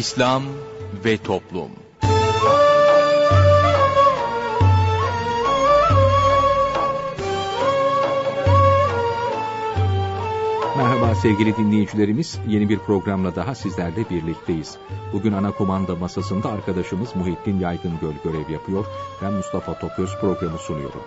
İslam ve Toplum Merhaba sevgili dinleyicilerimiz. Yeni bir programla daha sizlerle birlikteyiz. Bugün ana komanda masasında arkadaşımız Muhittin Yaygıngöl görev yapıyor. Ben Mustafa Topöz programı sunuyorum.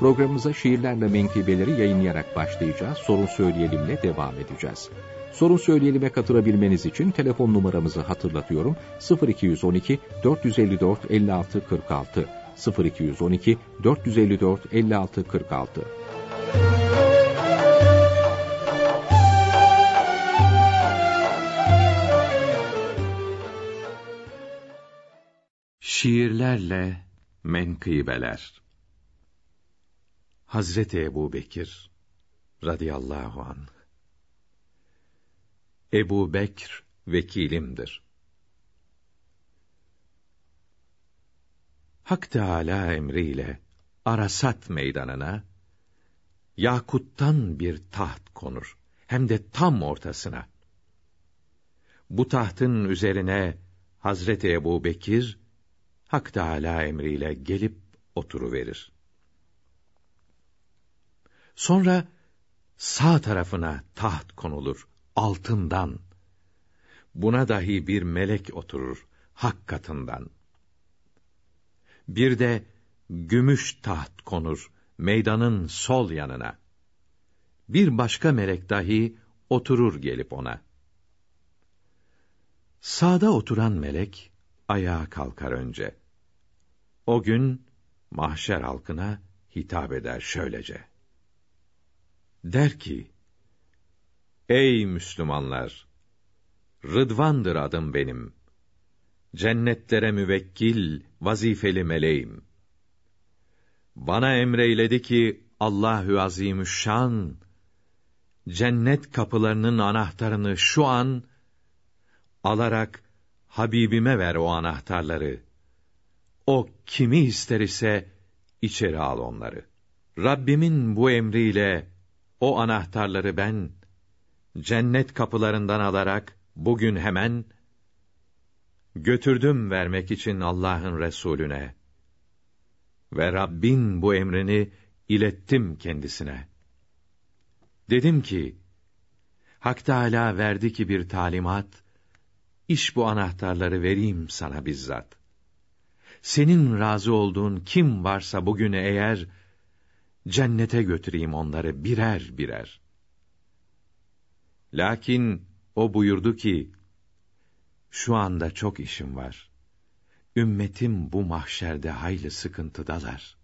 Programımıza şiirlerle menkıbeleri yayınlayarak başlayacağız. Sorun söyleyelimle devam edeceğiz. Sorun söyleyelim'e katılabilmeniz için telefon numaramızı hatırlatıyorum. 0212 454 56 46 0212 454 56 46 Şiirlerle menkıbeler. Hazreti Ebu Bekir radıyallahu anh Ebu Bekr vekilimdir. Hak Teâlâ emriyle Arasat meydanına yakuttan bir taht konur. Hem de tam ortasına. Bu tahtın üzerine Hazreti Ebu Bekir Hak Teâlâ emriyle gelip oturuverir. Sonra sağ tarafına taht konulur altından. Buna dahi bir melek oturur hak katından. Bir de gümüş taht konur meydanın sol yanına. Bir başka melek dahi oturur gelip ona. Sağda oturan melek ayağa kalkar önce. O gün mahşer halkına hitap eder şöylece. Der ki, Ey Müslümanlar! Rıdvandır adım benim. Cennetlere müvekkil, vazifeli meleğim. Bana emreyledi ki Allahü Azimüşşan cennet kapılarının anahtarını şu an alarak Habibime ver o anahtarları. O kimi ister ise içeri al onları. Rabbimin bu emriyle o anahtarları ben cennet kapılarından alarak bugün hemen götürdüm vermek için Allah'ın Resulüne ve Rabbin bu emrini ilettim kendisine. Dedim ki, Hak Teâlâ verdi ki bir talimat, iş bu anahtarları vereyim sana bizzat. Senin razı olduğun kim varsa bugün eğer, cennete götüreyim onları birer birer. Lakin o buyurdu ki, şu anda çok işim var. Ümmetim bu mahşerde hayli sıkıntıdalar.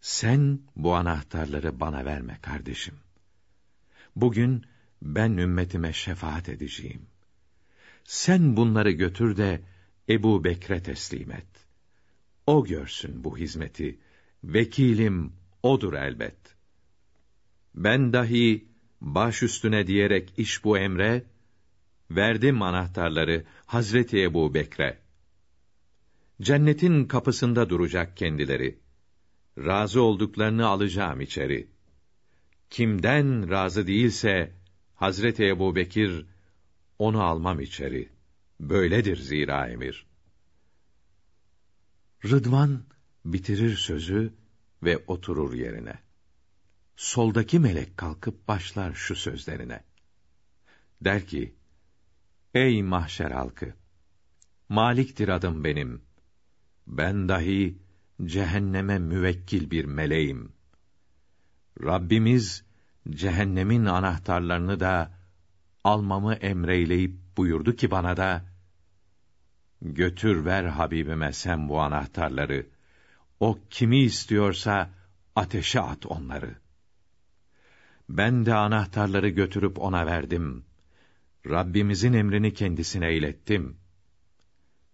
Sen bu anahtarları bana verme kardeşim. Bugün ben ümmetime şefaat edeceğim. Sen bunları götür de Ebu Bekre teslim et. O görsün bu hizmeti. Vekilim odur elbet. Ben dahi baş üstüne diyerek iş bu emre, verdim anahtarları Hazreti Ebu Bekre. Cennetin kapısında duracak kendileri. Razı olduklarını alacağım içeri. Kimden razı değilse, Hazreti Ebu Bekir, onu almam içeri. Böyledir zira emir. Rıdvan bitirir sözü ve oturur yerine soldaki melek kalkıp başlar şu sözlerine. Der ki, Ey mahşer halkı! Maliktir adım benim. Ben dahi cehenneme müvekkil bir meleğim. Rabbimiz cehennemin anahtarlarını da almamı emreyleyip buyurdu ki bana da götür ver Habibime sen bu anahtarları. O kimi istiyorsa ateşe at onları.'' Ben de anahtarları götürüp ona verdim. Rabbimizin emrini kendisine ilettim.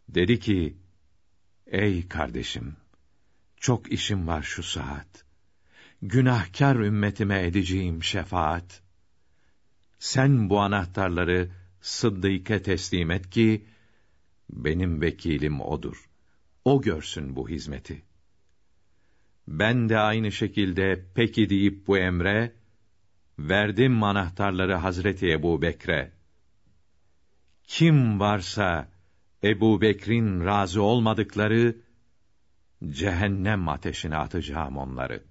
Dedi ki, Ey kardeşim, çok işim var şu saat. Günahkar ümmetime edeceğim şefaat. Sen bu anahtarları Sıddık'e teslim et ki, benim vekilim odur. O görsün bu hizmeti. Ben de aynı şekilde peki deyip bu emre, verdim anahtarları Hazreti Ebu Bekre. kim varsa Ebu Bekir'in razı olmadıkları cehennem ateşine atacağım onları.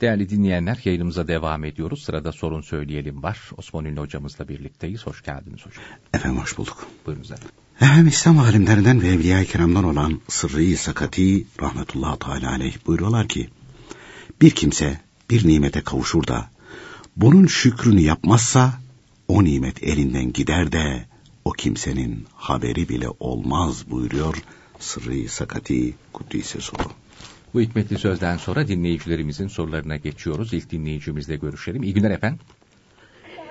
Değerli dinleyenler yayınımıza devam ediyoruz. Sırada sorun söyleyelim var. Osman Ünlü hocamızla birlikteyiz. Hoş geldiniz hocam. Efendim hoş bulduk. Buyurunuz efendim. Efendim İslam alimlerinden ve Evliya-i Kiram'dan olan Sırrı Sakati rahmetullahi teala aleyh buyuruyorlar ki bir kimse bir nimete kavuşur da bunun şükrünü yapmazsa o nimet elinden gider de o kimsenin haberi bile olmaz buyuruyor Sırrı Sakati Kuddise Sulu. Bu hikmetli sözden sonra dinleyicilerimizin sorularına geçiyoruz. İlk dinleyicimizle görüşelim. İyi günler efendim.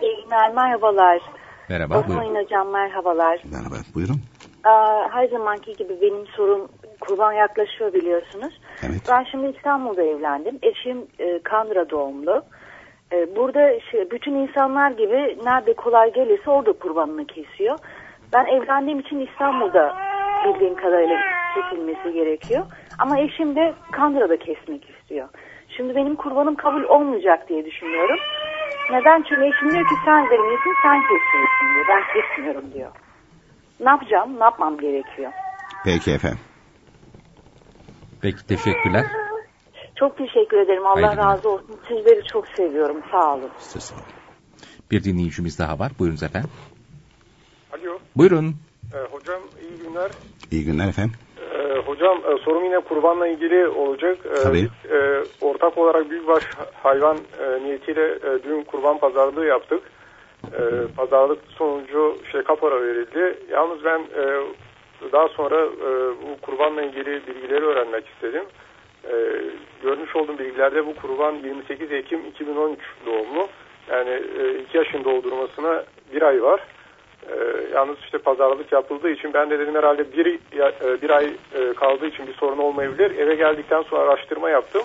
İyi günler, merhabalar. Merhaba, Osman buyurun. Hocam merhabalar. Merhaba buyurun. Aa, her zamanki gibi benim sorum kurban yaklaşıyor biliyorsunuz. Evet. Ben şimdi İstanbul'da evlendim. Eşim e, Kandıra doğumlu. E, burada şey, bütün insanlar gibi nerede kolay gelirse orada kurbanını kesiyor. Ben evlendiğim için İstanbul'da bildiğim kadarıyla kesilmesi gerekiyor. Ama eşim de Kandıra'da kesmek istiyor. Şimdi benim kurbanım kabul olmayacak diye düşünüyorum. Neden? Çünkü eşim diyor ki sen verimlisin sen kesiyorsun diyor. Ben kesmiyorum diyor. Ne yapacağım? Ne yapmam gerekiyor? Peki efendim. Peki teşekkürler. Çok teşekkür ederim. Allah Haydi. razı olsun. Sizleri çok seviyorum. Sağ olun. Size sağ olun. Bir dinleyicimiz daha var. Buyurunuz efendim. Alo, Buyurun. e, hocam iyi günler. İyi günler efendim. E, hocam e, sorum yine kurbanla ilgili olacak. E, Tabii. biz, e, ortak olarak büyükbaş hayvan e, niyetiyle e, dün kurban pazarlığı yaptık. E, pazarlık sonucu şey kapora verildi. Yalnız ben e, daha sonra e, bu kurbanla ilgili bilgileri öğrenmek istedim. E, görmüş olduğum bilgilerde bu kurban 28 Ekim 2013 doğumlu. Yani 2 yaşın doldurmasına bir ay var. Ee, yalnız işte pazarlık yapıldığı için ben de dedim herhalde bir, e, ay e, kaldığı için bir sorun olmayabilir. Eve geldikten sonra araştırma yaptım.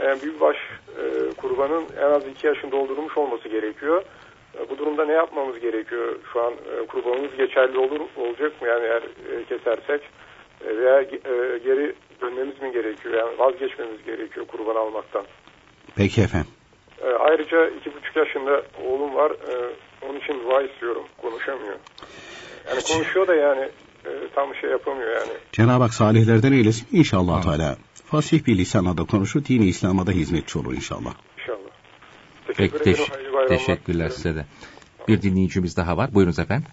E, büyükbaş e, kurbanın en az iki yaşın doldurmuş olması gerekiyor. E, bu durumda ne yapmamız gerekiyor? Şu an e, kurbanımız geçerli olur olacak mı? Yani eğer e, kesersek e, veya e, geri dönmemiz mi gerekiyor? Yani vazgeçmemiz gerekiyor kurban almaktan. Peki efendim. E, ayrıca iki buçuk yaşında oğlum var. E, onun için dua istiyorum. Konuşamıyor. Yani konuşuyor da yani e, tam şey yapamıyor yani. Cenab-ı Hak salihlerden eylesin inşallah Teala. Fasih bir lisanla da konuşur, dini İslam'a da hizmetçi olur inşallah. İnşallah. Peki ederim. teş- teşekkürler size de. Bir dinleyicimiz daha var. Buyurunuz efendim.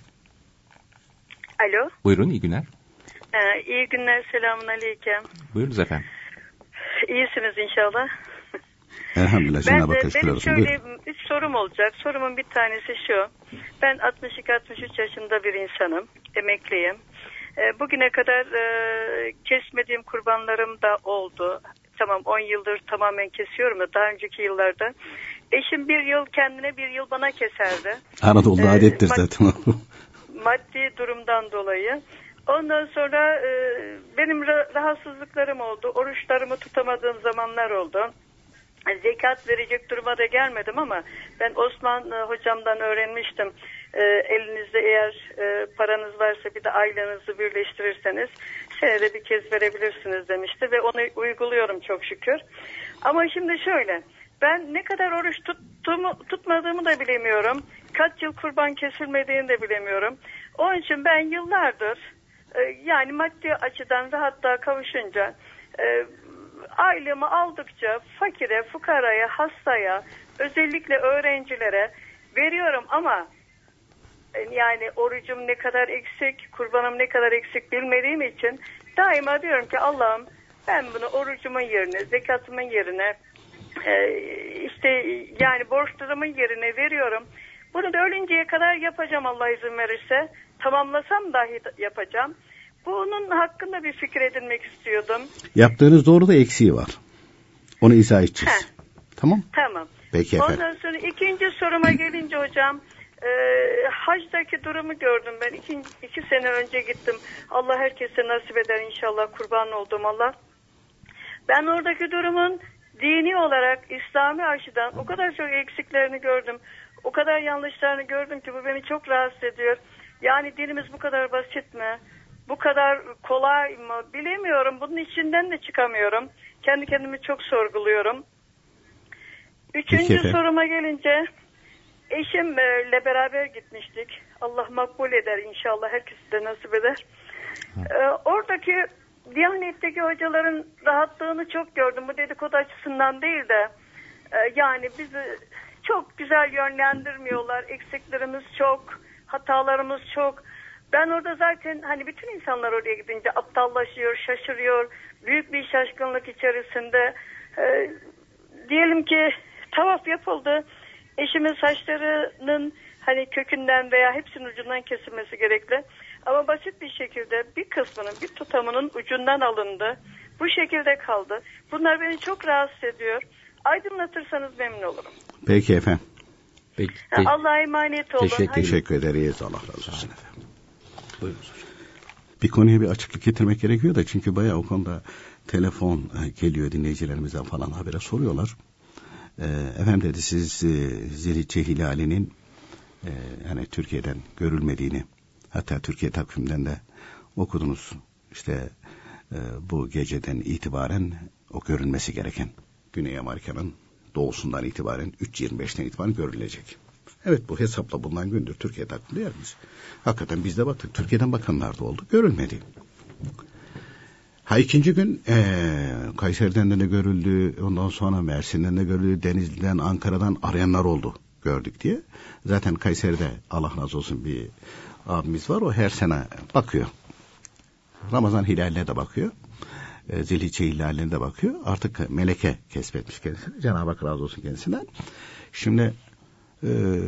Alo, Buyurun iyi günler. Ee, iyi günler, selamun aleyküm. Buyurunuz efendim. İyisiniz inşallah. Elhamdülillah Ben de, benim şöyle Buyurun. üç sorum olacak. Sorumun bir tanesi şu. Ben 62-63 yaşında bir insanım, emekliyim. Ee, bugüne kadar e, kesmediğim kurbanlarım da oldu. Tamam 10 yıldır tamamen kesiyorum da daha önceki yıllarda. Eşim bir yıl kendine bir yıl bana keserdi. Anadolu'da Ee, adettir zaten. maddi durumdan dolayı. Ondan sonra e, benim ra- rahatsızlıklarım oldu. Oruçlarımı tutamadığım zamanlar oldu. E, Zekat verecek duruma da gelmedim ama ben Osman e, hocamdan öğrenmiştim. E, elinizde eğer e, paranız varsa bir de aylığınızı birleştirirseniz senede bir kez verebilirsiniz demişti ve onu uyguluyorum çok şükür. Ama şimdi şöyle ben ne kadar oruç tuttuğumu, tutmadığımı da bilemiyorum. Kaç yıl kurban kesilmediğini de bilemiyorum. Onun için ben yıllardır yani maddi açıdan rahatlığa kavuşunca e, aylığımı aldıkça fakire, fukaraya, hastaya, özellikle öğrencilere veriyorum ama e, yani orucum ne kadar eksik, kurbanım ne kadar eksik bilmediğim için daima diyorum ki Allah'ım ben bunu orucumun yerine, zekatımın yerine e, işte yani borçlarımın yerine veriyorum. Bunu da ölünceye kadar yapacağım Allah izin verirse. Tamamlasam dahi yapacağım. Bunun hakkında bir fikir edinmek istiyordum. Yaptığınız doğru da eksiği var. Onu izah edeceğiz. Heh. Tamam. Tamam. Peki efendim. Ondan sonra ikinci soruma gelince hocam e, hacdaki durumu gördüm ben. İki, iki sene önce gittim. Allah herkese nasip eder inşallah kurban oldum Allah. Ben oradaki durumun dini olarak İslami açıdan o kadar çok eksiklerini gördüm. O kadar yanlışlarını gördüm ki bu beni çok rahatsız ediyor. Yani dinimiz bu kadar basit mi? Bu kadar kolay mı? Bilemiyorum. Bunun içinden de çıkamıyorum. Kendi kendimi çok sorguluyorum. Peki Üçüncü efendim. soruma gelince eşimle beraber gitmiştik. Allah makbul eder inşallah. Herkesi de nasip eder. Ee, oradaki Diyanet'teki hocaların rahatlığını çok gördüm. Bu dedikodu açısından değil de e, yani bizi çok güzel yönlendirmiyorlar. Eksiklerimiz çok, hatalarımız çok. Ben orada zaten hani bütün insanlar oraya gidince aptallaşıyor, şaşırıyor. Büyük bir şaşkınlık içerisinde. Ee, diyelim ki tavaf yapıldı. Eşimin saçlarının hani kökünden veya hepsinin ucundan kesilmesi gerekli. Ama basit bir şekilde bir kısmının bir tutamının ucundan alındı. Bu şekilde kaldı. Bunlar beni çok rahatsız ediyor. Aydınlatırsanız memnun olurum. Peki efendim. Peki, Ha, Allah'a emanet olun. Teşekkür- Teşekkür ederiz. Allah razı olsun efendim. Bir konuya bir açıklık getirmek gerekiyor da çünkü bayağı o konuda telefon e, geliyor dinleyicilerimizden falan habere soruyorlar. E, efendim dedi siz e, Zilhicce hilalinin e, hani Türkiye'den görülmediğini hatta Türkiye takvimden de okudunuz. İşte e, bu geceden itibaren o görülmesi gereken Güney Amerika'nın doğusundan itibaren 3.25'ten itibaren görülecek. Evet bu hesapla bulunan gündür Türkiye takvimde yerimiz. Hakikaten biz de baktık. Türkiye'den bakanlar da oldu. Görülmedi. Ha ikinci gün ee, Kayseri'den de görüldü. Ondan sonra Mersin'den de görüldü. Denizli'den, Ankara'dan arayanlar oldu. Gördük diye. Zaten Kayseri'de Allah razı olsun bir abimiz var. O her sene bakıyor. Ramazan hilaline de bakıyor. E, hilaline de bakıyor. Artık meleke kesbetmiş kendisini. Cenab-ı Hak razı olsun kendisinden. Şimdi e,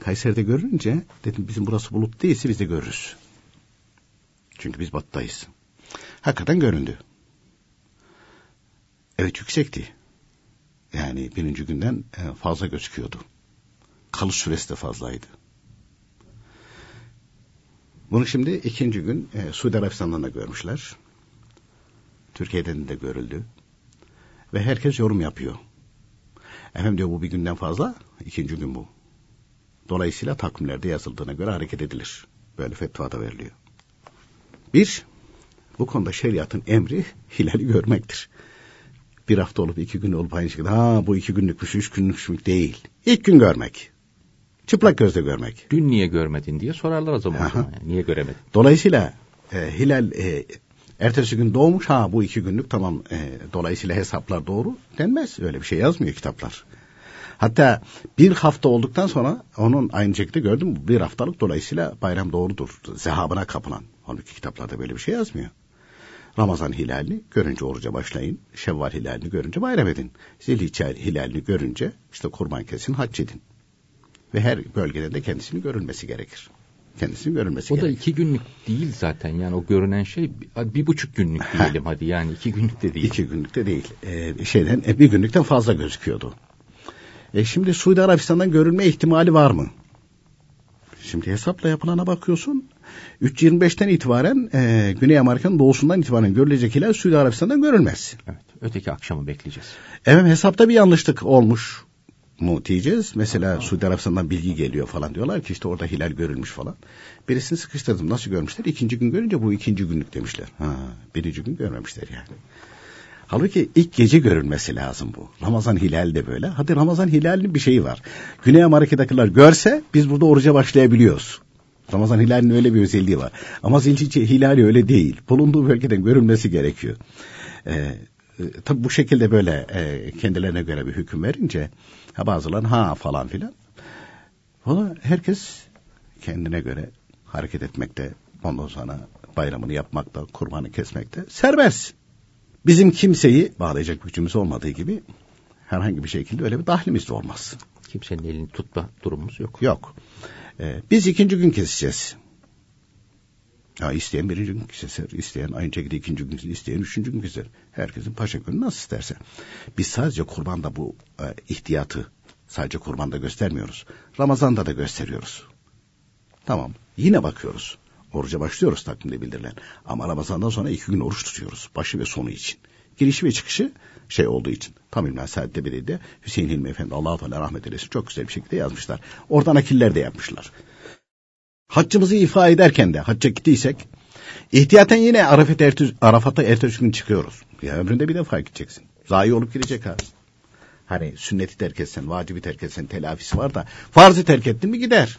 Kayseri'de görünce dedim bizim burası bulut değilse biz de görürüz. Çünkü biz batıdayız. Hakikaten göründü. Evet yüksekti. Yani birinci günden e, fazla gözüküyordu. Kalış süresi de fazlaydı. Bunu şimdi ikinci gün e, Suudi Arabistan'dan da görmüşler. Türkiye'den de görüldü. Ve herkes yorum yapıyor. Efendim diyor bu bir günden fazla, ikinci gün bu. Dolayısıyla takvimlerde yazıldığına göre hareket edilir. Böyle fetva da veriliyor. Bir, bu konuda şeriatın emri hilali görmektir. Bir hafta olup iki gün olup aynı şekilde ha bu iki günlükmüş, üç günlükmüş değil. İlk gün görmek. Çıplak gözle görmek. Dün niye görmedin diye sorarlar o zaman. o zaman yani. Niye göremedin? Dolayısıyla e, hilal e, ertesi gün doğmuş ha bu iki günlük tamam e, dolayısıyla hesaplar doğru denmez. Öyle bir şey yazmıyor kitaplar. Hatta bir hafta olduktan sonra onun aynı şekilde gördüm? Bir haftalık dolayısıyla bayram doğrudur. Zehabına kapılan. Halbuki kitaplarda böyle bir şey yazmıyor. Ramazan hilalini görünce oruca başlayın. Şevval hilalini görünce bayram edin. Zilhicce hilalini görünce işte kurban kesin hac edin. Ve her bölgede de kendisinin görülmesi gerekir. Kendisinin görülmesi O da gerekir. iki günlük değil zaten. Yani o görünen şey bir, bir buçuk günlük diyelim hadi. Yani iki günlük de değil. İki günlükte değil. Ee, şeyden e, bir günlükten fazla gözüküyordu. E şimdi Suudi Arabistan'dan görülme ihtimali var mı? Şimdi hesapla yapılana bakıyorsun. 3.25'ten itibaren e, Güney Amerika'nın doğusundan itibaren görülecek hilal Suudi Arabistan'dan görülmez. Evet. Öteki akşamı bekleyeceğiz. Evet hesapta bir yanlışlık olmuş mu diyeceğiz. Mesela Suudi Arabistan'dan bilgi geliyor falan diyorlar ki işte orada hilal görülmüş falan. Birisini sıkıştırdım. Nasıl görmüşler? İkinci gün görünce bu ikinci günlük demişler. Ha, birinci gün görmemişler yani. Halbuki ilk gece görülmesi lazım bu. Ramazan hilal de böyle. Hadi Ramazan hilalinin bir şeyi var. Güney Amerika'dakiler görse biz burada oruca başlayabiliyoruz. Ramazan hilalinin öyle bir özelliği var. Ama Zilhicce hilali öyle değil. Bulunduğu bölgeden görülmesi gerekiyor. Ee, e, tabi bu şekilde böyle e, kendilerine göre bir hüküm verince ha bazıları ha falan filan. Valla herkes kendine göre hareket etmekte. Ondan sonra bayramını yapmakta, kurbanı kesmekte serbest. Bizim kimseyi bağlayacak gücümüz olmadığı gibi herhangi bir şekilde öyle bir dahlimiz de olmaz. Kimsenin elini tutma durumumuz yok. Yok. Ee, biz ikinci gün keseceğiz. Ya isteyen birinci gün keser, isteyen aynı şekilde ikinci gün, isteyen üçüncü gün keser. Herkesin paşa günü nasıl isterse. Biz sadece kurbanda bu e, ihtiyatı sadece kurbanda göstermiyoruz. Ramazan'da da gösteriyoruz. Tamam. Yine bakıyoruz. Oruca başlıyoruz takvimde bildirilen. Ama Ramazan'dan sonra iki gün oruç tutuyoruz. Başı ve sonu için. Girişi ve çıkışı şey olduğu için. Tam İlmen Saadet'te biri de Hüseyin Hilmi Efendi Allah-u Teala rahmet eylesin çok güzel bir şekilde yazmışlar. Oradan akiller de yapmışlar. Haccımızı ifa ederken de hacca gittiysek ihtiyaten yine Arafat ertesi, Arafat'a ertesi gün çıkıyoruz. Ya ömründe bir defa gideceksin. Zayi olup gidecek abi. Hani sünneti terk etsen, vacibi terk etsen telafisi var da farzı terk ettin mi gider.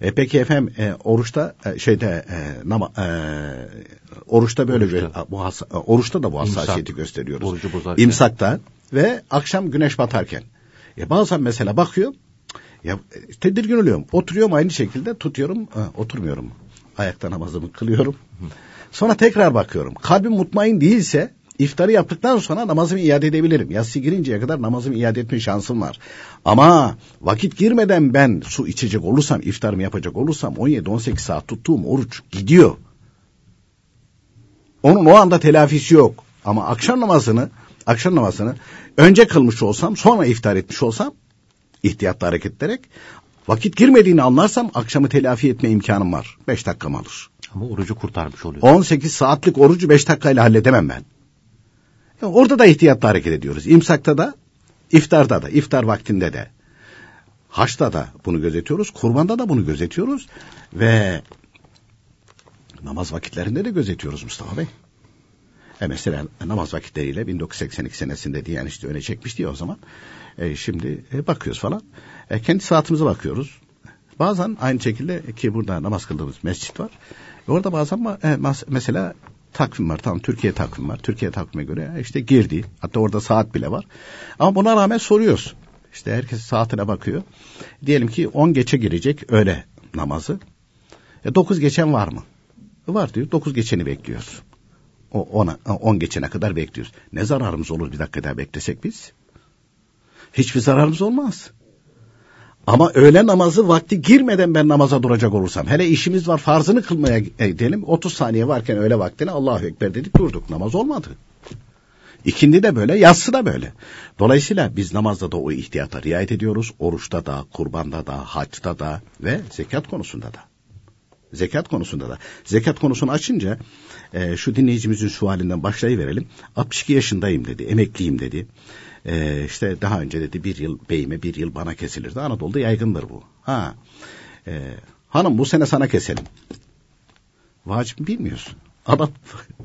E peki efendim e, oruçta e, şeyde e, nama, e, oruçta böyle Oruçta. bir bu hassa- e, oruçta da bu İmsak. hassasiyeti gösteriyoruz. Orucu bozarken. İmsakta ve akşam güneş batarken. E bazen mesela bakıyor ya e, tedirgin oluyorum. Oturuyorum aynı şekilde tutuyorum, ha, oturmuyorum. Ayakta namazımı kılıyorum. Sonra tekrar bakıyorum. Kalbim mutmain değilse iftarı yaptıktan sonra namazımı iade edebilirim. Yatsı girinceye kadar namazımı iade etme şansım var. Ama vakit girmeden ben su içecek olursam, iftarımı yapacak olursam 17-18 saat tuttuğum oruç gidiyor. Onun o anda telafisi yok. Ama akşam namazını, akşam namazını önce kılmış olsam, sonra iftar etmiş olsam ihtiyatlı hareket ederek vakit girmediğini anlarsam akşamı telafi etme imkanım var. 5 dakikam alır. Ama orucu kurtarmış oluyor. 18 saatlik orucu 5 dakikayla halledemem ben. Ya orada da ihtiyatlı hareket ediyoruz. İmsakta da, iftarda da, iftar vaktinde de. Haçta da bunu gözetiyoruz, kurbanda da bunu gözetiyoruz ve namaz vakitlerinde de gözetiyoruz Mustafa Bey. E mesela namaz vakitleriyle 1982 senesinde diye işte öne çekmişti ya o zaman. E şimdi e, bakıyoruz falan. E, kendi saatimize bakıyoruz. Bazen aynı şekilde ki burada namaz kıldığımız mescit var. E, orada bazen ma- e, mesela takvim var. Tamam Türkiye takvim var. Türkiye takvime göre e, işte girdi. Hatta orada saat bile var. Ama buna rağmen soruyoruz. İşte herkes saatine bakıyor. Diyelim ki 10 geçe girecek öğle namazı. E 9 geçen var mı? Var diyor. 9 geçeni bekliyoruz. O ona 10 geçene kadar bekliyoruz. Ne zararımız olur bir dakika daha beklesek biz? Hiçbir zararımız olmaz. Ama öğle namazı vakti girmeden ben namaza duracak olursam, hele işimiz var farzını kılmaya gidelim, 30 saniye varken öğle vaktine Allahu Ekber dedik durduk, namaz olmadı. İkindi de böyle, yatsı da böyle. Dolayısıyla biz namazda da o ihtiyata riayet ediyoruz, oruçta da, kurbanda da, haçta da ve zekat konusunda da. Zekat konusunda da. Zekat konusunu açınca e, şu dinleyicimizin sualinden başlayıverelim. 62 yaşındayım dedi, emekliyim dedi. E, işte daha önce dedi bir yıl beyime bir yıl bana kesilirdi. Anadolu'da yaygındır bu. Ha. E, hanım bu sene sana keselim. Vacip mi bilmiyorsun. Adam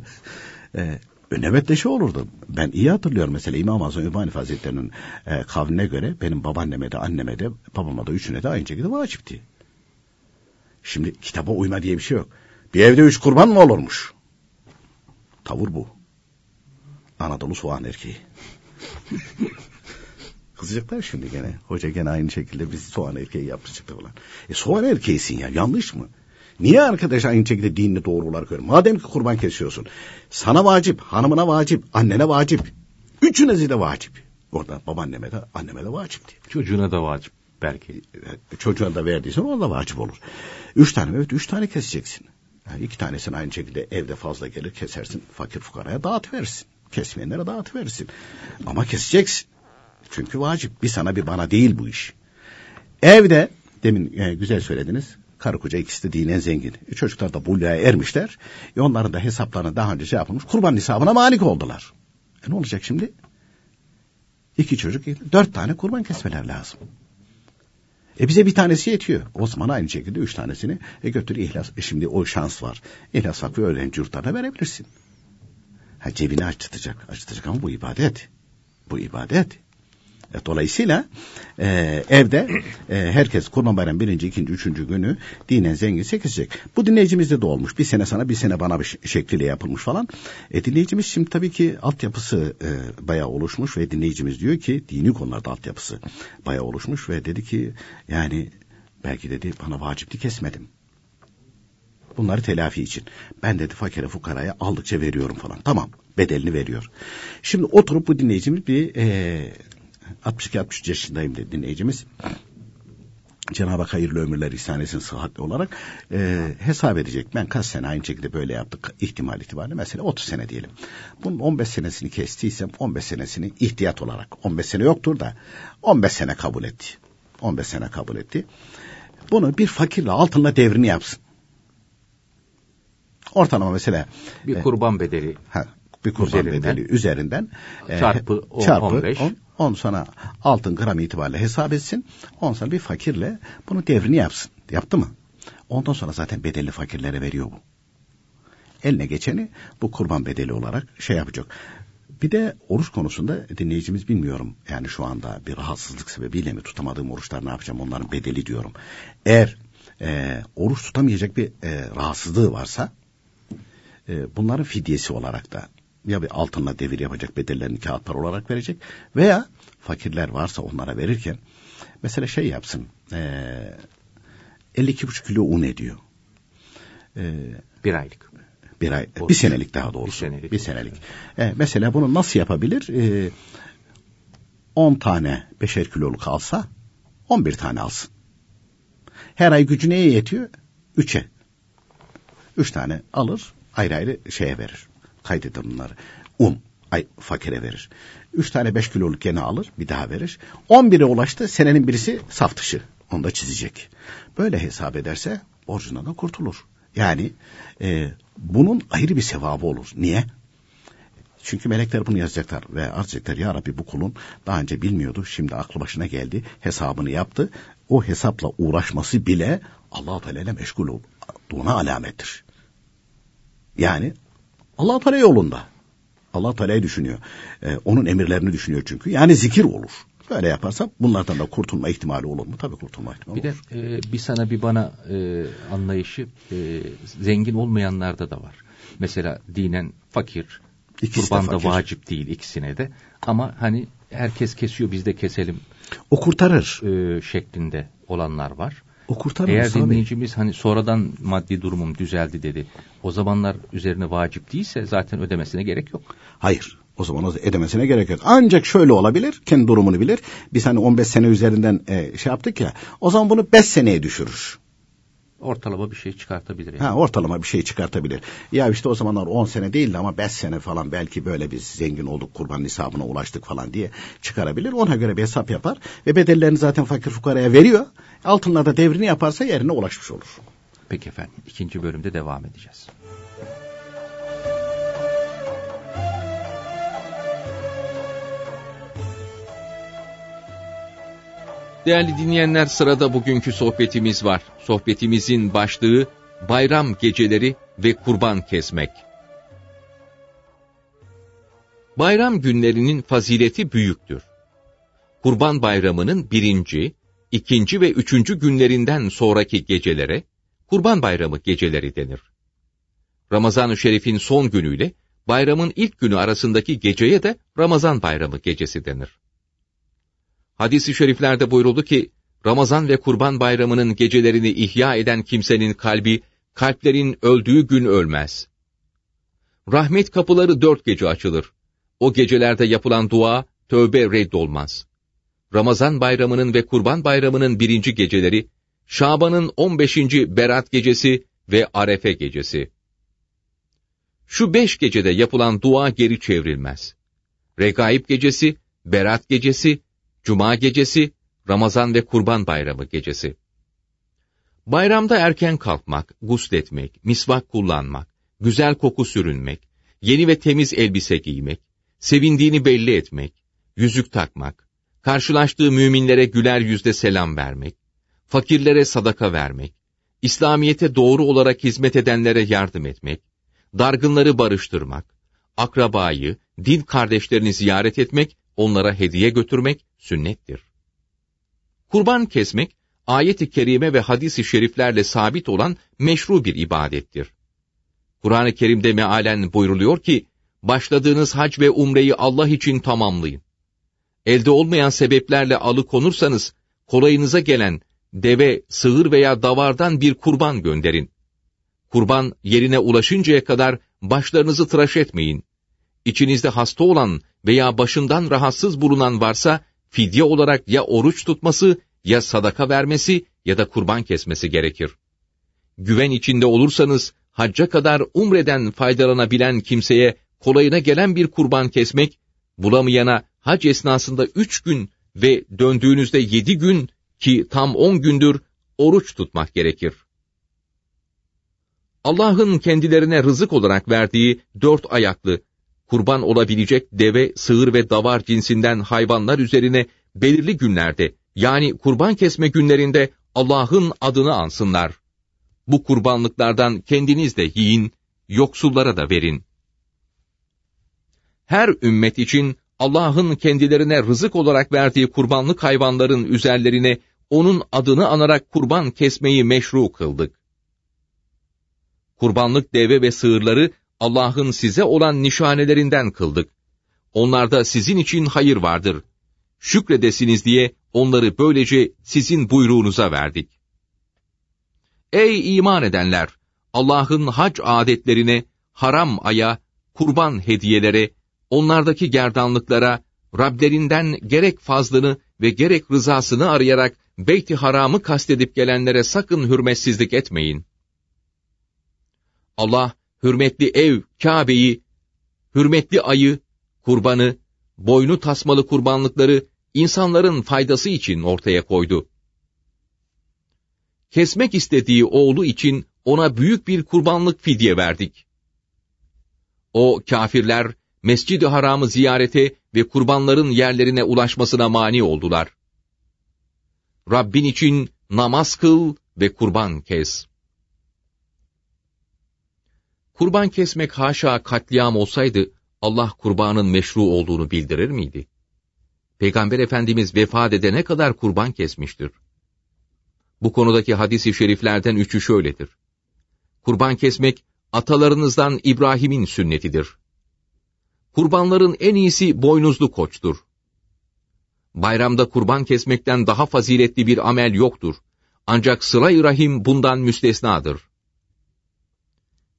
e, nöbetleşi olurdu. Ben iyi hatırlıyorum mesela İmam Azam Übani Hazretleri'nin e, kavline göre benim babaanneme de anneme de babama da üçüne de aynı şekilde vacipti. Şimdi kitaba uyma diye bir şey yok. Bir evde üç kurban mı olurmuş? Tavır bu. Anadolu soğan erkeği. Kızacaklar şimdi gene. Hoca gene aynı şekilde bizi soğan erkeği yaptı çıktı falan. E soğan erkeğisin ya yanlış mı? Niye arkadaş aynı şekilde dinini doğru olarak görüyor? Madem ki kurban kesiyorsun. Sana vacip, hanımına vacip, annene vacip. Üçünüze de vacip. Orada babaanneme de anneme de vacip diye. Çocuğuna da vacip belki. E, Çocuğuna da verdiysen ona da vacip olur. Üç tane evet üç tane keseceksin. Yani iki tanesini aynı şekilde evde fazla gelir kesersin. Fakir fukaraya dağıtıverirsin. Kesmeyenlere dağıtıverirsin. Ama keseceksin. Çünkü vacip. Bir sana bir bana değil bu iş. Evde demin e, güzel söylediniz. Karı koca ikisi de dinen zengin. E, çocuklar da buluğa ermişler. E, onların da hesaplarını daha önce şey yapılmış. Kurban hesabına malik oldular. E, ne olacak şimdi? İki çocuk, dört tane kurban kesmeler lazım. E bize bir tanesi yetiyor. O zaman aynı şekilde üç tanesini e götür ihlas. E şimdi o şans var. İhlas Vakfı öğrenci yurtlarına verebilirsin. Ha cebini açtıracak. Açtıracak ama bu ibadet. Bu ibadet. E, dolayısıyla e, evde e, herkes Kurban Bayramı birinci, ikinci, üçüncü günü dinen zengin kesecek. Bu dinleyicimizde de olmuş. Bir sene sana bir sene bana bir şekliyle yapılmış falan. E, dinleyicimiz şimdi tabii ki altyapısı e, bayağı oluşmuş ve dinleyicimiz diyor ki dini konularda altyapısı bayağı oluşmuş ve dedi ki yani belki dedi bana vacipti kesmedim. Bunları telafi için. Ben dedi fakire fukaraya aldıkça veriyorum falan. Tamam bedelini veriyor. Şimdi oturup bu dinleyicimiz bir e, 62-63 yaşındayım dedi dinleyicimiz. Cenab-ı Hak hayırlı ömürler ihsan etsin sıhhatli olarak e, hesap edecek. Ben kaç sene aynı şekilde böyle yaptık ihtimal itibariyle mesela 30 sene diyelim. Bunun 15 senesini kestiysem 15 senesini ihtiyat olarak 15 sene yoktur da 15 sene kabul etti. 15 sene kabul etti. Bunu bir fakirle altınla devrini yapsın. Ortalama mesela bir e, kurban bedeli ha, bir kurban üzerinden, bedeli üzerinden çarpı, e, 10, çarpı 15 10, 10 sonra altın gram itibariyle hesap etsin. On sonra bir fakirle bunu devrini yapsın. Yaptı mı? Ondan sonra zaten bedelli fakirlere veriyor bu. Eline geçeni bu kurban bedeli olarak şey yapacak. bir de oruç konusunda dinleyicimiz bilmiyorum. Yani şu anda bir rahatsızlık sebebiyle mi tutamadığım oruçlar ne yapacağım onların bedeli diyorum. Eğer e, oruç tutamayacak bir e, rahatsızlığı varsa e, bunların fidyesi olarak da ya bir altınla devir yapacak bedellerini kağıt para olarak verecek veya fakirler varsa onlara verirken mesela şey yapsın e, 52,5 kilo un ediyor. E, bir aylık. Bir ay, bir senelik daha doğrusu. Bir senelik. Bir senelik. E, mesela bunu nasıl yapabilir? E, 10 tane beşer kiloluk alsa 11 tane alsın. Her ay gücü neye yetiyor? Üçe. Üç tane alır ayrı ayrı şeye verir. Kaydeder bunları. Un ay, fakire verir. Üç tane beş kiloluk gene alır bir daha verir. On bire ulaştı senenin birisi saf dışı. Onu da çizecek. Böyle hesap ederse borcundan da kurtulur. Yani e, bunun ayrı bir sevabı olur. Niye? Çünkü melekler bunu yazacaklar ve arz edecekler. Ya Rabbi bu kulun daha önce bilmiyordu. Şimdi aklı başına geldi. Hesabını yaptı. O hesapla uğraşması bile Allah-u Teala ile meşgul olduğuna alamettir. Yani Allah Teala yolunda. Allah Teala'yı düşünüyor. Ee, onun emirlerini düşünüyor çünkü. Yani zikir olur. Böyle yaparsa bunlardan da kurtulma ihtimali olur mu? Tabii kurtulma ihtimali bir olur. Bir de e, bir sana bir bana e, anlayışı e, zengin olmayanlarda da var. Mesela dinen fakir, İkisi kurban da vacip değil ikisine de. Ama hani herkes kesiyor biz de keselim. O kurtarır. E, şeklinde olanlar var. O kurtarır. Eğer dinleyicimiz hani sonradan maddi durumum düzeldi dedi. O zamanlar üzerine vacip değilse zaten ödemesine gerek yok. Hayır. O zaman o ödemesine gerek yok. Ancak şöyle olabilir, kendi durumunu bilir. Biz hani 15 sene üzerinden e, şey yaptık ya, o zaman bunu 5 seneye düşürür. Ortalama bir şey çıkartabilir. Yani. Ha, ortalama bir şey çıkartabilir. Ya işte o zamanlar 10 sene değildi ama 5 sene falan belki böyle biz zengin olduk kurban nisabına ulaştık falan diye çıkarabilir. Ona göre bir hesap yapar ve bedellerini zaten fakir fukaraya veriyor. Altınlarda devrini yaparsa yerine ulaşmış olur. Peki efendim ikinci bölümde devam edeceğiz. Değerli dinleyenler sırada bugünkü sohbetimiz var. Sohbetimizin başlığı bayram geceleri ve kurban kesmek. Bayram günlerinin fazileti büyüktür. Kurban bayramının birinci, ikinci ve üçüncü günlerinden sonraki gecelere, Kurban Bayramı geceleri denir. Ramazan-ı Şerif'in son günüyle bayramın ilk günü arasındaki geceye de Ramazan Bayramı gecesi denir. Hadis-i şeriflerde buyuruldu ki, Ramazan ve Kurban Bayramı'nın gecelerini ihya eden kimsenin kalbi, kalplerin öldüğü gün ölmez. Rahmet kapıları dört gece açılır. O gecelerde yapılan dua, tövbe reddolmaz. Ramazan bayramının ve Kurban bayramının birinci geceleri, Şaban'ın 15. Berat gecesi ve Arefe gecesi. Şu beş gecede yapılan dua geri çevrilmez. Regaib gecesi, Berat gecesi, Cuma gecesi, Ramazan ve Kurban bayramı gecesi. Bayramda erken kalkmak, gusletmek, misvak kullanmak, güzel koku sürünmek, yeni ve temiz elbise giymek, sevindiğini belli etmek, yüzük takmak, karşılaştığı müminlere güler yüzde selam vermek, fakirlere sadaka vermek, İslamiyete doğru olarak hizmet edenlere yardım etmek, dargınları barıştırmak, akrabayı, din kardeşlerini ziyaret etmek, onlara hediye götürmek sünnettir. Kurban kesmek, ayet-i kerime ve hadis-i şeriflerle sabit olan meşru bir ibadettir. Kur'an-ı Kerim'de mealen buyruluyor ki, başladığınız hac ve umreyi Allah için tamamlayın. Elde olmayan sebeplerle alıkonursanız, kolayınıza gelen deve, sığır veya davardan bir kurban gönderin. Kurban yerine ulaşıncaya kadar başlarınızı tıraş etmeyin. İçinizde hasta olan veya başından rahatsız bulunan varsa, fidye olarak ya oruç tutması, ya sadaka vermesi ya da kurban kesmesi gerekir. Güven içinde olursanız, hacca kadar umreden faydalanabilen kimseye kolayına gelen bir kurban kesmek, bulamayana hac esnasında üç gün ve döndüğünüzde yedi gün ki tam on gündür oruç tutmak gerekir. Allah'ın kendilerine rızık olarak verdiği dört ayaklı, kurban olabilecek deve, sığır ve davar cinsinden hayvanlar üzerine belirli günlerde, yani kurban kesme günlerinde Allah'ın adını ansınlar. Bu kurbanlıklardan kendiniz de yiyin, yoksullara da verin. her ümmet için Allah'ın kendilerine rızık olarak verdiği kurbanlık hayvanların üzerlerine onun adını anarak kurban kesmeyi meşru kıldık. Kurbanlık deve ve sığırları Allah'ın size olan nişanelerinden kıldık. Onlarda sizin için hayır vardır. Şükredesiniz diye onları böylece sizin buyruğunuza verdik. Ey iman edenler! Allah'ın hac adetlerine, haram aya, kurban hediyelere, onlardaki gerdanlıklara, Rablerinden gerek fazlını ve gerek rızasını arayarak Beyt-i Haram'ı kastedip gelenlere sakın hürmetsizlik etmeyin. Allah, hürmetli ev, Kabe'yi, hürmetli ayı, kurbanı, boynu tasmalı kurbanlıkları insanların faydası için ortaya koydu. Kesmek istediği oğlu için ona büyük bir kurbanlık fidye verdik. O kafirler, Mescid-i Haram'ı ziyarete ve kurbanların yerlerine ulaşmasına mani oldular. Rabbin için namaz kıl ve kurban kes. Kurban kesmek haşa katliam olsaydı, Allah kurbanın meşru olduğunu bildirir miydi? Peygamber Efendimiz vefat edene kadar kurban kesmiştir. Bu konudaki hadis-i şeriflerden üçü şöyledir. Kurban kesmek, atalarınızdan İbrahim'in sünnetidir. Kurbanların en iyisi boynuzlu koçtur. Bayramda kurban kesmekten daha faziletli bir amel yoktur. Ancak sıla rahim bundan müstesnadır.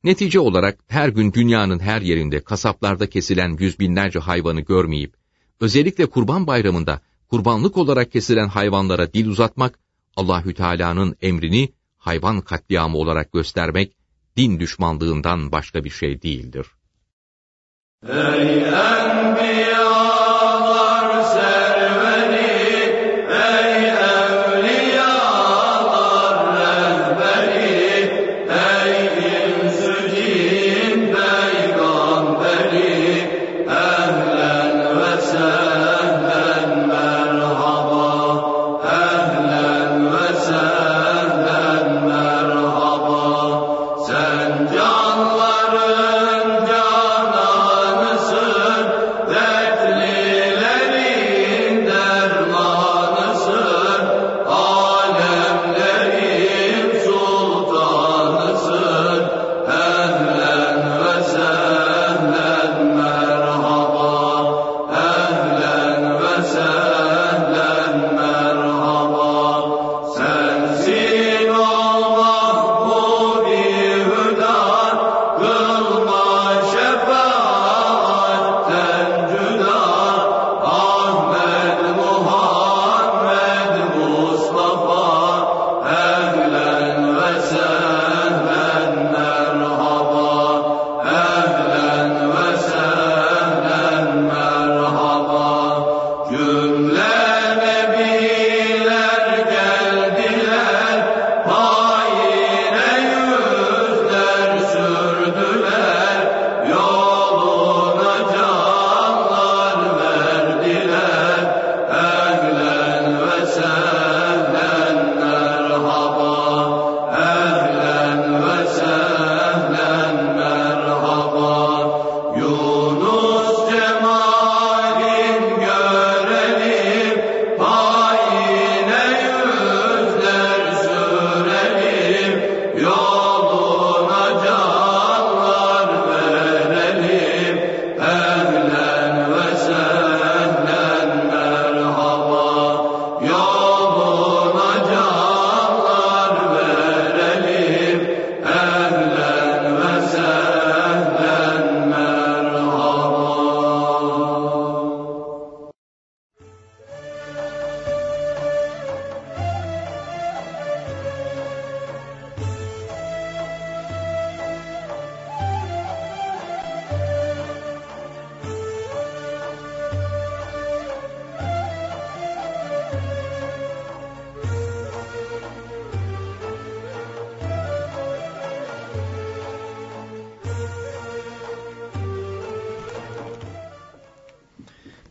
Netice olarak her gün dünyanın her yerinde kasaplarda kesilen yüz binlerce hayvanı görmeyip, özellikle kurban bayramında kurbanlık olarak kesilen hayvanlara dil uzatmak, Allahü Teala'nın emrini hayvan katliamı olarak göstermek, din düşmanlığından başka bir şey değildir. Ey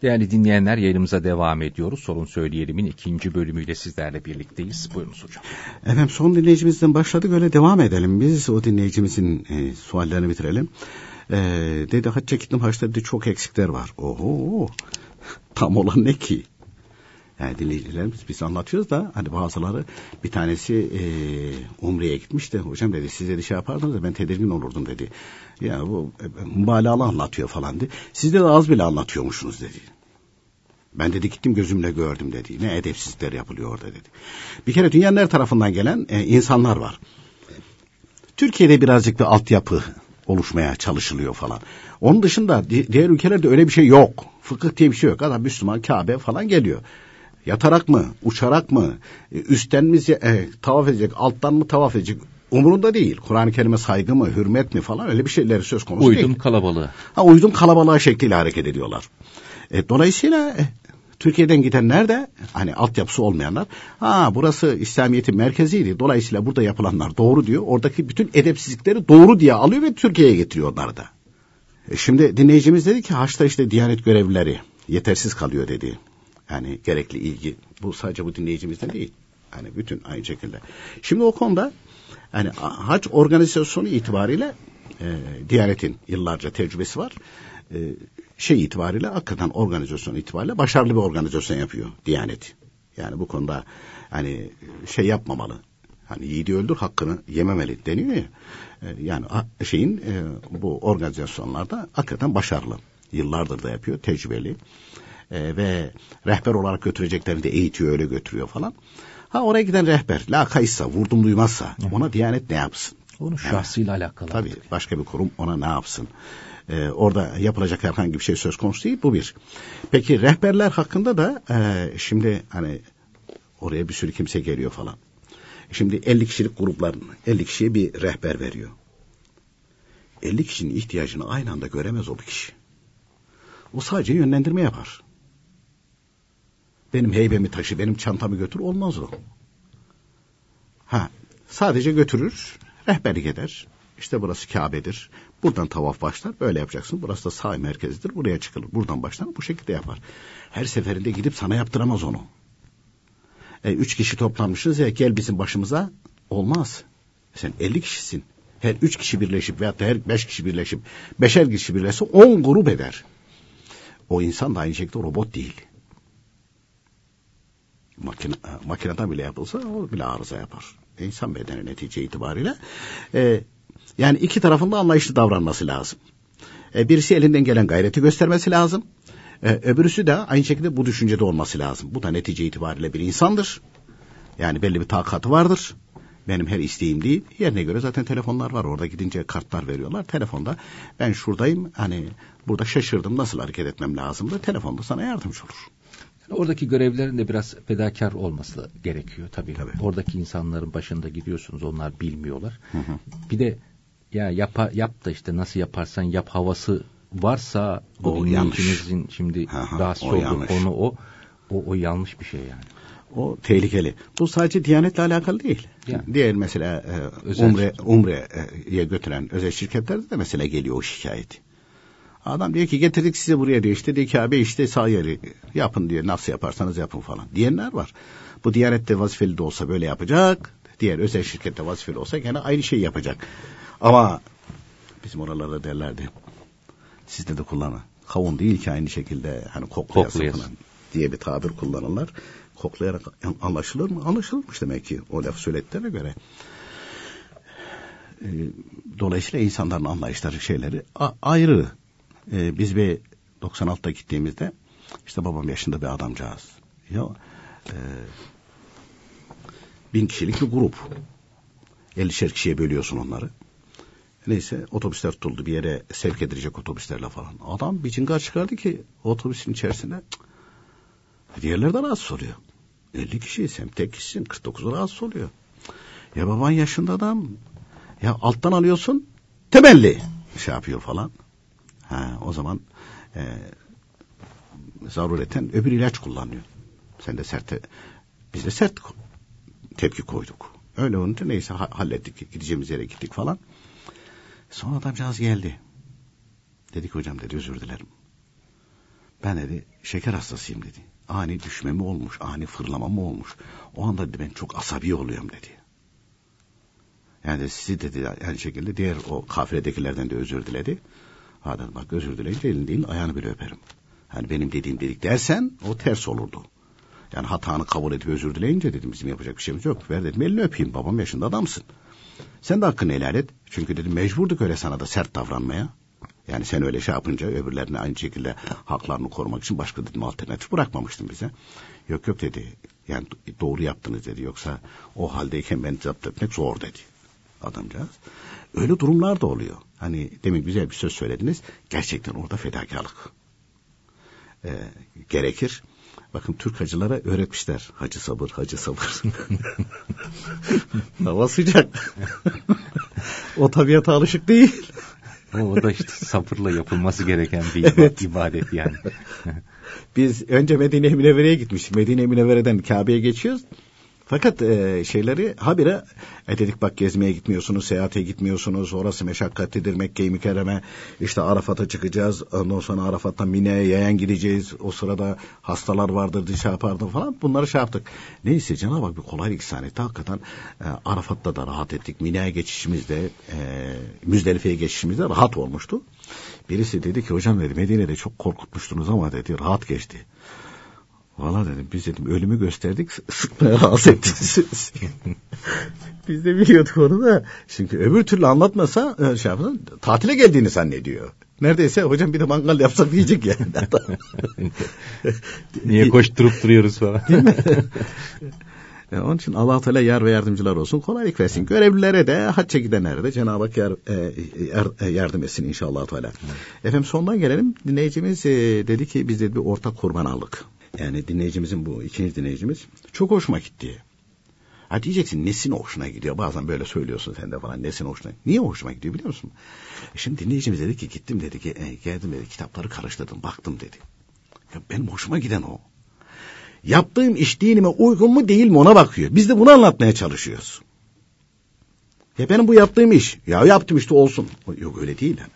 Değerli dinleyenler yayınımıza devam ediyoruz. Sorun Söyleyelim'in ikinci bölümüyle sizlerle birlikteyiz. Buyurunuz hocam. Efendim son dinleyicimizden başladık öyle devam edelim. Biz o dinleyicimizin e, suallerini bitirelim. Ee, dedi hacca gittim haçta dedi çok eksikler var. Oho tam olan ne ki? Yani dinleyicilerimiz biz anlatıyoruz da hani bazıları bir tanesi e, Umre'ye gitmiş de hocam dedi siz dedi şey yapardınız da ben tedirgin olurdum dedi. Ya bu e, mübalağalı anlatıyor falan dedi. Siz de az bile anlatıyormuşsunuz dedi. Ben dedi gittim gözümle gördüm dedi. Ne edepsizlikler yapılıyor orada dedi. Bir kere dünyanın her tarafından gelen e, insanlar var. Türkiye'de birazcık bir altyapı oluşmaya çalışılıyor falan. Onun dışında diğer ülkelerde öyle bir şey yok. Fıkıh diye bir şey yok. Adam Müslüman Kabe falan geliyor. Yatarak mı, uçarak mı, e, üstten mi e, tavaf edecek, alttan mı tavaf edecek umurunda değil. Kur'an-ı Kerim'e saygı mı, hürmet mi falan öyle bir şeyler söz konusu uydum değil. Uydum kalabalığı. Ha, uydum kalabalığa şekliyle hareket ediyorlar. E, dolayısıyla e, Türkiye'den gidenler de hani altyapısı olmayanlar ha burası İslamiyet'in merkeziydi. Dolayısıyla burada yapılanlar doğru diyor. Oradaki bütün edepsizlikleri doğru diye alıyor ve Türkiye'ye getiriyor onları da. E şimdi dinleyicimiz dedi ki haçta işte diyanet görevlileri yetersiz kalıyor dedi. Yani gerekli ilgi. Bu sadece bu dinleyicimizden değil. Hani bütün aynı şekilde. Şimdi o konuda hani hac organizasyonu itibariyle e, Diyanet'in yıllarca tecrübesi var. E, şey itibariyle hakikaten organizasyon itibariyle başarılı bir organizasyon yapıyor Diyanet. Yani bu konuda hani şey yapmamalı. Hani yiğidi öldür hakkını yememeli deniyor ya. E, yani şeyin e, bu organizasyonlarda hakikaten başarılı. Yıllardır da yapıyor, tecrübeli. Ve rehber olarak götüreceklerini de eğitiyor, öyle götürüyor falan. Ha oraya giden rehber la kaysa, vurdum duymazsa ona Diyanet ne yapsın? Onun şahsıyla yani, alakalı. Tabii başka bir kurum ona ne yapsın? Ee, orada yapılacak herhangi bir şey söz konusu değil. Bu bir. Peki rehberler hakkında da e, şimdi hani oraya bir sürü kimse geliyor falan. Şimdi 50 kişilik grupların 50 kişiye bir rehber veriyor. 50 kişinin ihtiyacını aynı anda göremez o bir kişi. O sadece yönlendirme yapar. Benim heybemi taşı, benim çantamı götür olmaz o. Ha, sadece götürür, rehberlik eder. İşte burası Kabe'dir. Buradan tavaf başlar. Böyle yapacaksın. Burası da sağ merkezidir. Buraya çıkılır. Buradan başlar. Bu şekilde yapar. Her seferinde gidip sana yaptıramaz onu. E, üç kişi toplanmışız ya gel bizim başımıza. Olmaz. Sen elli kişisin. Her üç kişi birleşip veyahut da her beş kişi birleşip beşer kişi birleşse on grup eder. O insan da aynı şekilde robot değil. Makine, makineden bile yapılsa o bile arıza yapar. İnsan bedeni netice itibariyle. E, yani iki tarafın da anlayışlı davranması lazım. E, birisi elinden gelen gayreti göstermesi lazım. E, öbürüsü de aynı şekilde bu düşüncede olması lazım. Bu da netice itibariyle bir insandır. Yani belli bir takatı vardır. Benim her isteğim değil. Yerine göre zaten telefonlar var. Orada gidince kartlar veriyorlar. Telefonda ben şuradayım. Hani burada şaşırdım. Nasıl hareket etmem lazım da telefonda sana yardımcı olur. Oradaki görevlerin de biraz fedakar olması gerekiyor tabii. tabii. Oradaki insanların başında gidiyorsunuz. Onlar bilmiyorlar. Hı hı. Bir de ya yap, yap da işte nasıl yaparsan yap havası varsa o dinleyicinizin şimdi Aha, rahatsız olduğu yanlış. konu o, o. O yanlış bir şey yani. O tehlikeli. Bu sadece Diyanet'le alakalı değil. Yani. Diğer mesela e, Umre, Umre'ye götüren özel şirketlerde de mesela geliyor o şikayet. Adam diyor ki getirdik size buraya diyor işte diyor ki abi işte sağ yeri yapın diyor nasıl yaparsanız yapın falan diyenler var. Bu Diyanet'te vazifeli de olsa böyle yapacak. Diğer özel şirkette vazifeli olsa gene aynı şeyi yapacak. Ama bizim oralarda derlerdi. Sizde de kullanın. Kavun değil ki aynı şekilde hani koklayasın falan diye bir tabir kullanırlar. Koklayarak anlaşılır mı? Anlaşılmış demek ki o laf söylediklerine göre. Ee, dolayısıyla insanların anlayışları şeyleri ayrı. Ee, biz bir 96'da gittiğimizde işte babam yaşında bir adamcağız. Ya, e, bin kişilik bir grup. 50'şer kişiye bölüyorsun onları. Neyse otobüsler tutuldu bir yere sevk edilecek otobüslerle falan. Adam bir cingar çıkardı ki otobüsün içerisinde diğerleri de rahatsız oluyor. 50 kişi sen tek kişisin 49 rahatsız oluyor. Ya baban yaşında adam ya alttan alıyorsun temelli şey yapıyor falan. Ha, o zaman e, zarureten öbür ilaç kullanıyor. Sen de sert biz de sert tepki koyduk. Öyle olunca neyse hallettik gideceğimiz yere gittik falan. Sonra adamcağız geldi. Dedik hocam dedi özür dilerim. Ben dedi şeker hastasıyım dedi. Ani düşme mi olmuş, ani fırlama mı olmuş. O anda dedi ben çok asabi oluyorum dedi. Yani sizi dedi aynı şekilde diğer o kafiledekilerden de özür diledi. Ha dedim bak özür dileyince elin değil ayağını bile öperim. Hani benim dediğim dedik dersen o ters olurdu. Yani hatanı kabul edip özür dileyince dedim bizim yapacak bir şeyimiz yok. Ver dedim elini öpeyim babam yaşında adamsın. Sen de hakkını helal et. Çünkü dedim mecburduk öyle sana da sert davranmaya. Yani sen öyle şey yapınca öbürlerine aynı şekilde haklarını korumak için başka dedim alternatif bırakmamıştın bize. Yok yok dedi. Yani doğru yaptınız dedi. Yoksa o haldeyken ben zapt etmek zor dedi adamcağız. Öyle durumlar da oluyor. Hani demin güzel bir söz söylediniz. Gerçekten orada fedakarlık e, gerekir. Bakın Türk hacılara öğretmişler. Hacı sabır, hacı sabır. Hava sıcak. o tabiata alışık değil. O da işte sabırla yapılması gereken bir evet. ibadet yani. Biz önce Medine-i Münevvere'ye gitmiştik. Medine-i Münevvere'den Kabe'ye geçiyoruz. Fakat e, şeyleri habire e dedik bak gezmeye gitmiyorsunuz, seyahate gitmiyorsunuz. Orası meşakkatlidir Mekke-i Mükerreme. İşte Arafat'a çıkacağız. Ondan sonra Arafat'tan Mine'ye yayan gideceğiz. O sırada hastalar vardır, şey yapardı falan. Bunları şey yaptık. Neyse Cenab-ı Hak bir kolaylık ihsan etti. Hakikaten e, Arafat'ta da rahat ettik. Mine'ye geçişimizde, e, Müzdelife'ye geçişimizde rahat olmuştu. Birisi dedi ki hocam dedi Medine'de çok korkutmuştunuz ama dedi rahat geçti. Valla dedim biz dedim ölümü gösterdik sıkmaya rahatsız ettiniz. biz de biliyorduk onu da. Çünkü öbür türlü anlatmasa e, şey yapsın, tatile geldiğini zannediyor. Neredeyse hocam bir de mangal yapsak diyecek yani. Niye koşturup duruyoruz falan. Değil mi? Yani e, onun için allah Teala yar ve yardımcılar olsun. Kolaylık versin. Görevlilere de hacca gidenlere de Cenab-ı Hak yar, e, yar, e, yardım etsin inşallah Teala. Evet. Efendim sondan gelelim. Dinleyicimiz e, dedi ki biz de bir ortak kurban aldık. Yani dinleyicimizin bu ikinci dinleyicimiz çok hoşuma gitti. Ha diyeceksin nesin hoşuna gidiyor. Bazen böyle söylüyorsun sen de falan nesin hoşuna. Niye hoşuma gidiyor biliyor musun? E şimdi dinleyicimiz dedi ki gittim dedi ki e, geldim dedi kitapları karıştırdım baktım dedi. Ya benim hoşuma giden o. Yaptığım iş dinime uygun mu değil mi ona bakıyor. Biz de bunu anlatmaya çalışıyoruz. Ya benim bu yaptığım iş. Ya yaptım işte olsun. Yok öyle değil. Yani.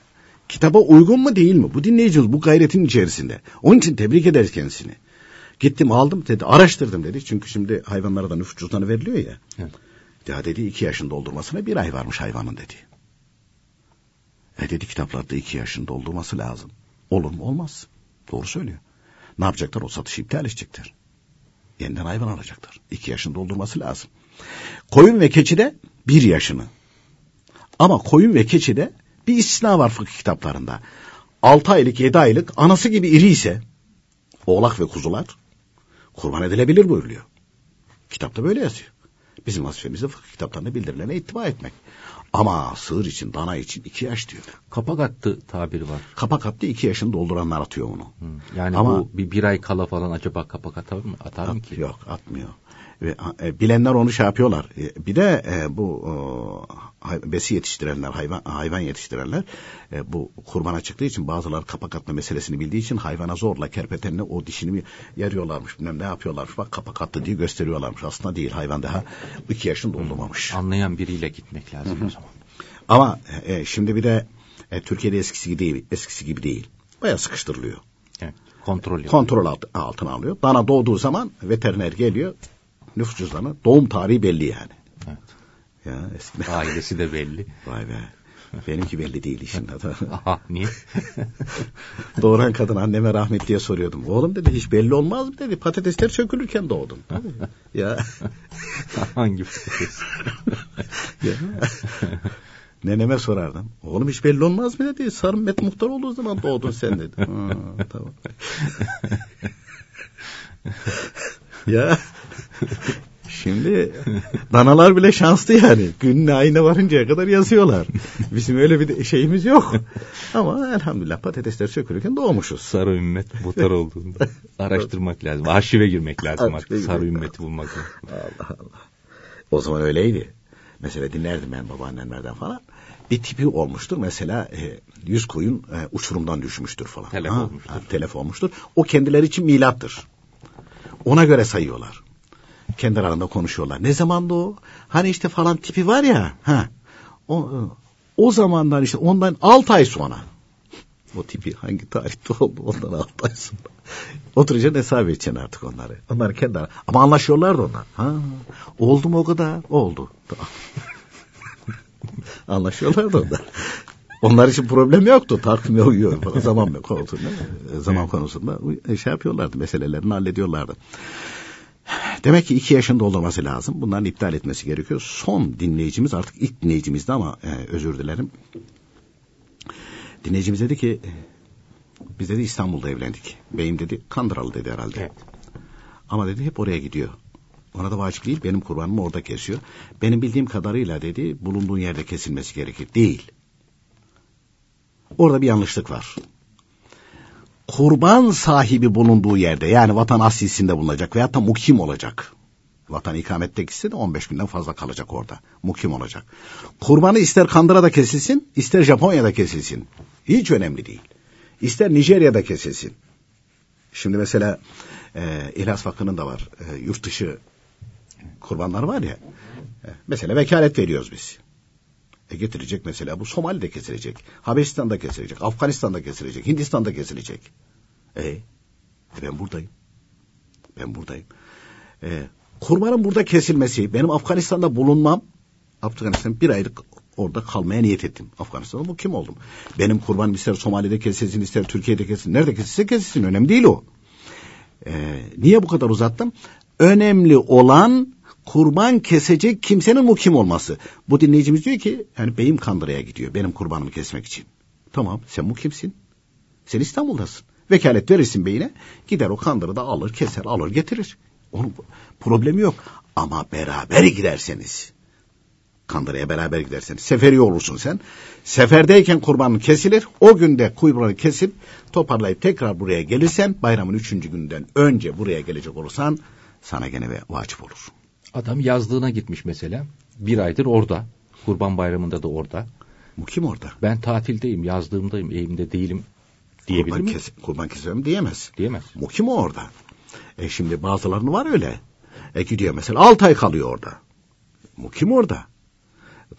Kitaba uygun mu değil mi? Bu dinleyicimiz bu gayretin içerisinde. Onun için tebrik ederiz kendisini. Gittim aldım dedi araştırdım dedi. Çünkü şimdi hayvanlara da nüfus cüzdanı veriliyor ya. Evet. Ya dedi iki yaşın doldurmasına bir ay varmış hayvanın dedi. E dedi kitaplarda iki yaşın doldurması lazım. Olur mu olmaz. Doğru söylüyor. Ne yapacaklar o satışı iptal edecekler. Yeniden hayvan alacaklar. İki yaşın doldurması lazım. Koyun ve keçide bir yaşını. Ama koyun ve keçide bir istisna var fıkıh kitaplarında. Altı aylık yedi aylık anası gibi iri ise oğlak ve kuzular kurban edilebilir buyuruyor. Kitapta böyle yazıyor. Bizim vazifemiz de fıkıh kitaplarında bildirilene ittiba etmek. Ama sığır için, dana için iki yaş diyor. Kapak attı tabiri var. Kapak attı iki yaşını dolduranlar atıyor onu. Yani Ama, bu bir, bir ay kala falan acaba kapak atar mı? Atar mı ki? Yok atmıyor. E, bilenler onu şey yapıyorlar. E, bir de e, bu besi yetiştirenler, hayvan hayvan yetiştirenler bu kurbana çıktığı için bazıları kapak atma meselesini bildiği için hayvana zorla kerpetenle o dişini yarıyorlarmış. Bilmem ne yapıyorlarmış. Bak kapak attı diye gösteriyorlarmış. Aslında değil. Hayvan daha iki yaşını doldurmamış. Anlayan biriyle gitmek lazım o zaman. Ama e, şimdi bir de e, Türkiye'de eskisi gibi değil. Eskisi gibi değil. Baya sıkıştırılıyor. Evet. Kontrol yapıyor. Kontrol alt, altına alıyor. Dana doğduğu zaman veteriner geliyor nüfus cüzdanı doğum tarihi belli yani. Evet. Ya eskiden. Ailesi de belli. Vay be. Benimki belli değil işin adı. Aha niye? Doğuran kadın anneme rahmet diye soruyordum. Oğlum dedi hiç belli olmaz mı dedi. Patatesler çökülürken doğdum. ya. Hangi patates? ya. Neneme sorardım. Oğlum hiç belli olmaz mı dedi. Sarmet muhtar olduğu zaman doğdun sen dedi. Ha, tamam. Ya Şimdi danalar bile şanslı yani. Günün ayına varıncaya kadar yazıyorlar. Bizim öyle bir şeyimiz yok. Ama elhamdülillah patatesler sökülürken doğmuşuz. Sarı ümmet mutar olduğunda araştırmak lazım. Arşive girmek lazım artık. Sarı ümmeti bulmak lazım. Allah Allah. O zaman öyleydi. Mesela dinlerdim ben babaannemlerden falan. Bir tipi olmuştur. Mesela e, yüz koyun e, uçurumdan düşmüştür falan. Telef ha, olmuştur. Ha, telef olmuştur. O kendileri için milattır. Ona göre sayıyorlar. Kendi aralarında konuşuyorlar. Ne zamanda o? Hani işte falan tipi var ya. Ha. O, o zamandan işte ondan altı ay sonra. O tipi hangi tarihte oldu ondan altı ay sonra. Oturacaksın hesap edeceksin artık onları. Onlar kendi ara. Ama anlaşıyorlar da onlar. Ha. Oldu mu o kadar? Oldu. Anlaşıyorlar da onlar. Onlar için problem yoktu. Takvime uyuyor. zaman konusunda, zaman konusunda şey yapıyorlardı. Meselelerini hallediyorlardı. Demek ki iki yaşında olması lazım. Bunların iptal etmesi gerekiyor. Son dinleyicimiz artık ilk dinleyicimizdi ama e, özür dilerim. Dinleyicimiz dedi ki biz dedi İstanbul'da evlendik. Beyim dedi Kandıralı dedi herhalde. Evet. Ama dedi hep oraya gidiyor. Ona da vacip değil. Benim kurbanımı orada kesiyor. Benim bildiğim kadarıyla dedi bulunduğun yerde kesilmesi gerekir. Değil. Orada bir yanlışlık var. Kurban sahibi bulunduğu yerde yani vatan aslisinde bulunacak veyahut da mukim olacak. Vatan ikamette gitse de 15 günden fazla kalacak orada. Mukim olacak. Kurbanı ister Kandıra'da kesilsin, ister Japonya'da kesilsin. Hiç önemli değil. İster Nijerya'da kesilsin. Şimdi mesela e, İhlas Vakfı'nın da var. E, yurt dışı kurbanlar var ya. E, mesela vekalet veriyoruz biz. E getirecek mesela bu Somali'de kesilecek. Habeşistan'da kesilecek. Afganistan'da kesilecek. Hindistan'da kesilecek. E, e ben buradayım. Ben buradayım. E, kurbanın burada kesilmesi, benim Afganistan'da bulunmam, Afganistan bir aylık orada kalmaya niyet ettim. Afganistan'da bu kim oldum? Benim kurbanım ister Somali'de kesilsin, ister Türkiye'de kesilsin. Nerede kesilse kesilsin. Önemli değil o. Ee, niye bu kadar uzattım? Önemli olan kurban kesecek kimsenin mukim olması. Bu dinleyicimiz diyor ki yani beyim Kandıra'ya gidiyor benim kurbanımı kesmek için. Tamam sen mukimsin. Sen İstanbul'dasın. Vekalet verirsin beyine gider o Kandıra'da alır keser alır getirir. Onun problemi yok. Ama beraber giderseniz Kandıra'ya beraber giderseniz seferi olursun sen. Seferdeyken kurbanın kesilir. O günde kuyruğunu kesip toparlayıp tekrar buraya gelirsen bayramın üçüncü günden önce buraya gelecek olursan sana gene ve vacip olur. Adam yazlığına gitmiş mesela. Bir aydır orada. Kurban bayramında da orada. Bu kim orada? Ben tatildeyim, yazdığımdayım, evimde değilim diyebilir kurban mi? Kes, kurban kesiyorum diyemez. Diyemez. Mukim orada. E şimdi bazılarının var öyle. E gidiyor mesela 6 ay kalıyor orada. Mukim orada.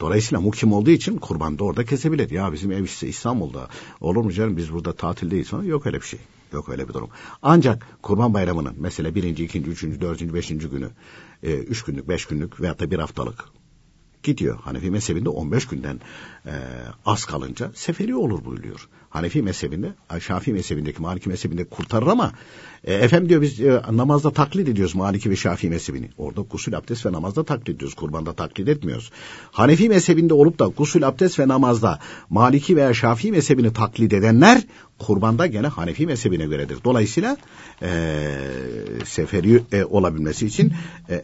Dolayısıyla mukim olduğu için kurban da orada kesebilir. Ya bizim ev işte İstanbul'da. Olur mu canım biz burada tatildeyiz falan. Yok öyle bir şey. Yok öyle bir durum. Ancak kurban bayramının mesela birinci, ikinci, üçüncü, dördüncü, beşinci günü e, üç günlük, beş günlük veyahut da bir haftalık gidiyor. Hanefi mezhebinde 15 günden e, az kalınca seferi olur buyuruyor. Hanefi mezhebinde, Şafii mezhebindeki, Maliki mezhebinde kurtarır ama e, efendim diyor biz e, namazda taklit ediyoruz Maliki ve Şafii mezhebini. Orada gusül abdest ve namazda taklit ediyoruz. Kurbanda taklit etmiyoruz. Hanefi mezhebinde olup da gusül abdest ve namazda Maliki veya Şafii mezhebini taklit edenler kurbanda gene Hanefi mezhebine göredir. Dolayısıyla e, seferi e, olabilmesi için e,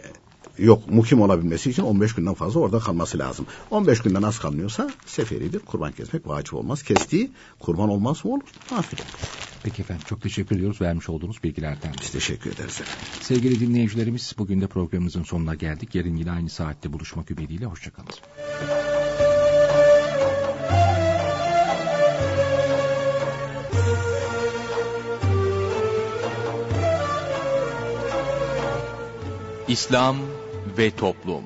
yok mukim olabilmesi için 15 günden fazla orada kalması lazım. 15 günden az kalmıyorsa seferidir. Kurban kesmek vacip olmaz. Kestiği kurban olmaz mı olur? Nafile olur. Peki efendim çok teşekkür ediyoruz vermiş olduğunuz bilgilerden. Biz teşekkür ederiz efendim. Sevgili dinleyicilerimiz bugün de programımızın sonuna geldik. Yarın yine aynı saatte buluşmak ümidiyle hoşçakalın. İslam ve toplum.